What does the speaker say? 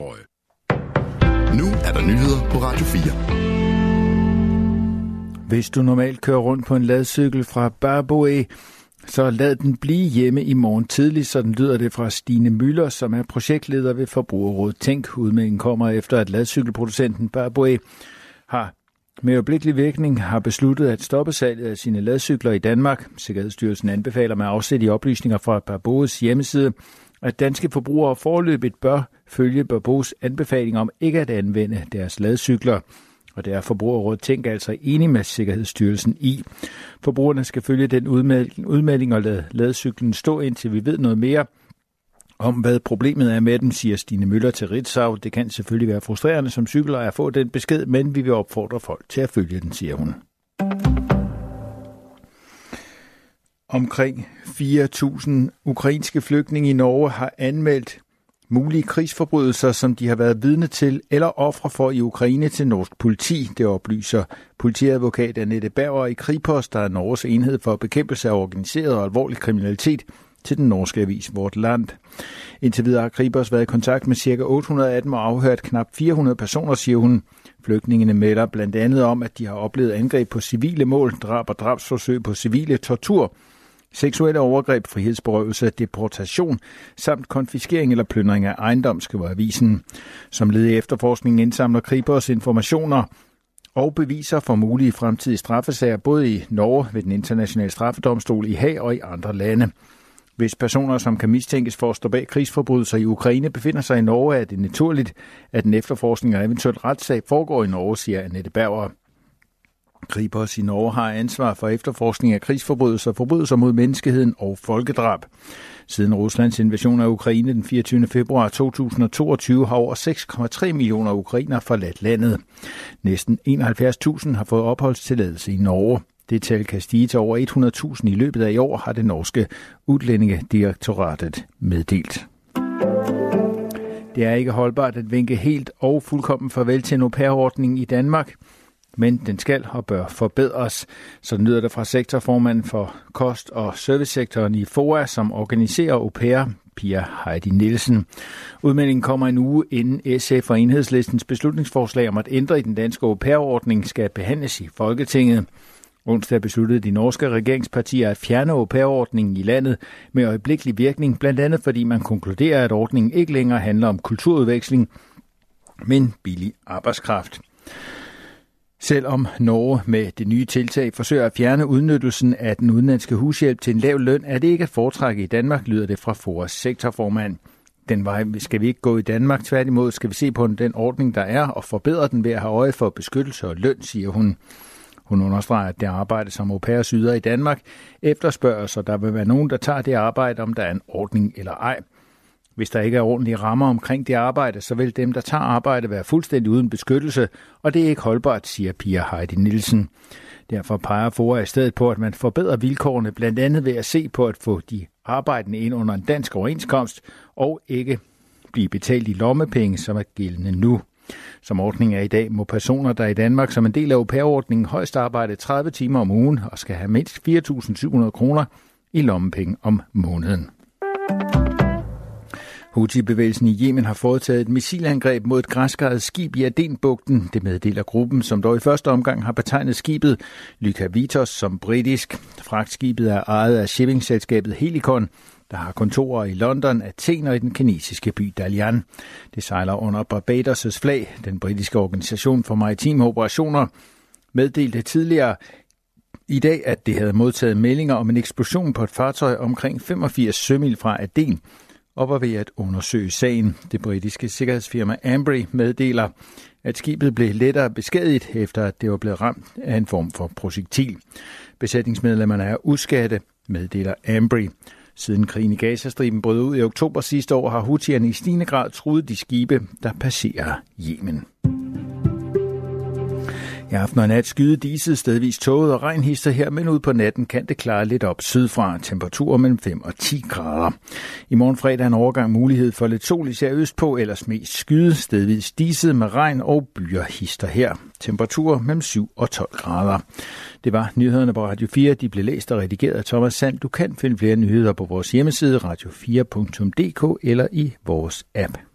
Nu er der nyheder på Radio 4. Hvis du normalt kører rundt på en ladcykel fra Barboe, så lad den blive hjemme i morgen tidlig, sådan lyder det fra Stine Møller, som er projektleder ved Forbrugerrådet Tænk. Udmeldingen kommer efter, at ladcykelproducenten Barboe har med øjeblikkelig virkning har besluttet at stoppe salget af sine ladcykler i Danmark. Sikkerhedsstyrelsen anbefaler med afsæt i oplysninger fra Barboes hjemmeside, at danske forbrugere forløbigt bør følge Barbos anbefaling om ikke at anvende deres ladcykler. Og det er Forbrugerrådet Tænk altså enig med Sikkerhedsstyrelsen i. Forbrugerne skal følge den udmelding, udmelding og lade ladcyklen stå indtil vi ved noget mere om, hvad problemet er med dem, siger Stine Møller til Ritzau. Det kan selvfølgelig være frustrerende som cykler at få den besked, men vi vil opfordre folk til at følge den, siger hun. Omkring 4.000 ukrainske flygtninge i Norge har anmeldt mulige krigsforbrydelser, som de har været vidne til eller ofre for i Ukraine til norsk politi. Det oplyser politiadvokat Annette Bauer i Kripos, der er Norges enhed for bekæmpelse af organiseret og alvorlig kriminalitet, til den norske avis Vort Land. Indtil videre har Kripos været i kontakt med ca. 800 af dem og afhørt knap 400 personer, siger hun. Flygtningene melder blandt andet om, at de har oplevet angreb på civile mål, drab og drabsforsøg på civile, tortur, seksuelle overgreb, frihedsberøvelse, deportation samt konfiskering eller plyndring af ejendom, skriver avisen. Som led i efterforskningen indsamler Kripos informationer og beviser for mulige fremtidige straffesager både i Norge ved den internationale straffedomstol i Haag og i andre lande. Hvis personer, som kan mistænkes for at stå bag krigsforbrydelser i Ukraine, befinder sig i Norge, er det naturligt, at en efterforskning og eventuelt retssag foregår i Norge, siger Annette Berger. Kripos i Norge har ansvar for efterforskning af krigsforbrydelser, forbrydelser mod menneskeheden og folkedrab. Siden Ruslands invasion af Ukraine den 24. februar 2022 har over 6,3 millioner ukrainer forladt landet. Næsten 71.000 har fået opholdstilladelse i Norge. Det tal kan stige til over 100.000 i løbet af i år, har det norske udlændingedirektoratet meddelt. Det er ikke holdbart at vinke helt og fuldkommen farvel til en au i Danmark men den skal og bør forbedres. Så lyder det fra sektorformanden for kost- og servicesektoren i FOA, som organiserer au pair, Pia Heidi Nielsen. Udmeldingen kommer en uge inden SF og enhedslistens beslutningsforslag om at ændre i den danske au pair-ordning skal behandles i Folketinget. Onsdag besluttede de norske regeringspartier at fjerne au pair-ordningen i landet med øjeblikkelig virkning, blandt andet fordi man konkluderer, at ordningen ikke længere handler om kulturudveksling, men billig arbejdskraft. Selvom Norge med det nye tiltag forsøger at fjerne udnyttelsen af den udenlandske hushjælp til en lav løn, er det ikke at foretrække i Danmark, lyder det fra FORAs sektorformand. Den vej skal vi ikke gå i Danmark. Tværtimod skal vi se på den ordning, der er, og forbedre den ved at have øje for beskyttelse og løn, siger hun. Hun understreger, at det arbejde, som au pair yder i Danmark, efterspørger, så der vil være nogen, der tager det arbejde, om der er en ordning eller ej. Hvis der ikke er ordentlige rammer omkring det arbejde, så vil dem, der tager arbejde, være fuldstændig uden beskyttelse, og det er ikke holdbart, siger Pia Heidi Nielsen. Derfor peger FOA i stedet på, at man forbedrer vilkårene blandt andet ved at se på at få de arbejdende ind under en dansk overenskomst og ikke blive betalt i lommepenge, som er gældende nu. Som ordningen er i dag, må personer, der er i Danmark som en del af au højst arbejde 30 timer om ugen og skal have mindst 4.700 kroner i lommepenge om måneden. Houthi-bevægelsen i Yemen har foretaget et missilangreb mod et græskaret skib i Adenbugten. Det meddeler gruppen, som dog i første omgang har betegnet skibet Lyca Vitos som britisk. Fragtskibet er ejet af shippingselskabet Helikon, der har kontorer i London, Athen og i den kinesiske by Dalian. Det sejler under Barbados' flag. Den britiske organisation for maritime operationer meddelte tidligere i dag, at det havde modtaget meldinger om en eksplosion på et fartøj omkring 85 sømil fra Aden, og var ved at undersøge sagen. Det britiske sikkerhedsfirma Ambry meddeler, at skibet blev lettere beskadiget, efter at det var blevet ramt af en form for projektil. Besætningsmedlemmerne er uskatte, meddeler Ambry. Siden krigen i Gazastriben brød ud i oktober sidste år, har Houthierne i stigende grad truet de skibe, der passerer Yemen. I aften og nat skyde diset stedvis tåget og regnhister her, men ud på natten kan det klare lidt op sydfra. Temperaturer mellem 5 og 10 grader. I morgen fredag en overgang mulighed for lidt sol især østpå, ellers mest skyde stedvis diset med regn og byer hister her. Temperaturer mellem 7 og 12 grader. Det var nyhederne på Radio 4. De blev læst og redigeret af Thomas Sand. Du kan finde flere nyheder på vores hjemmeside radio4.dk eller i vores app.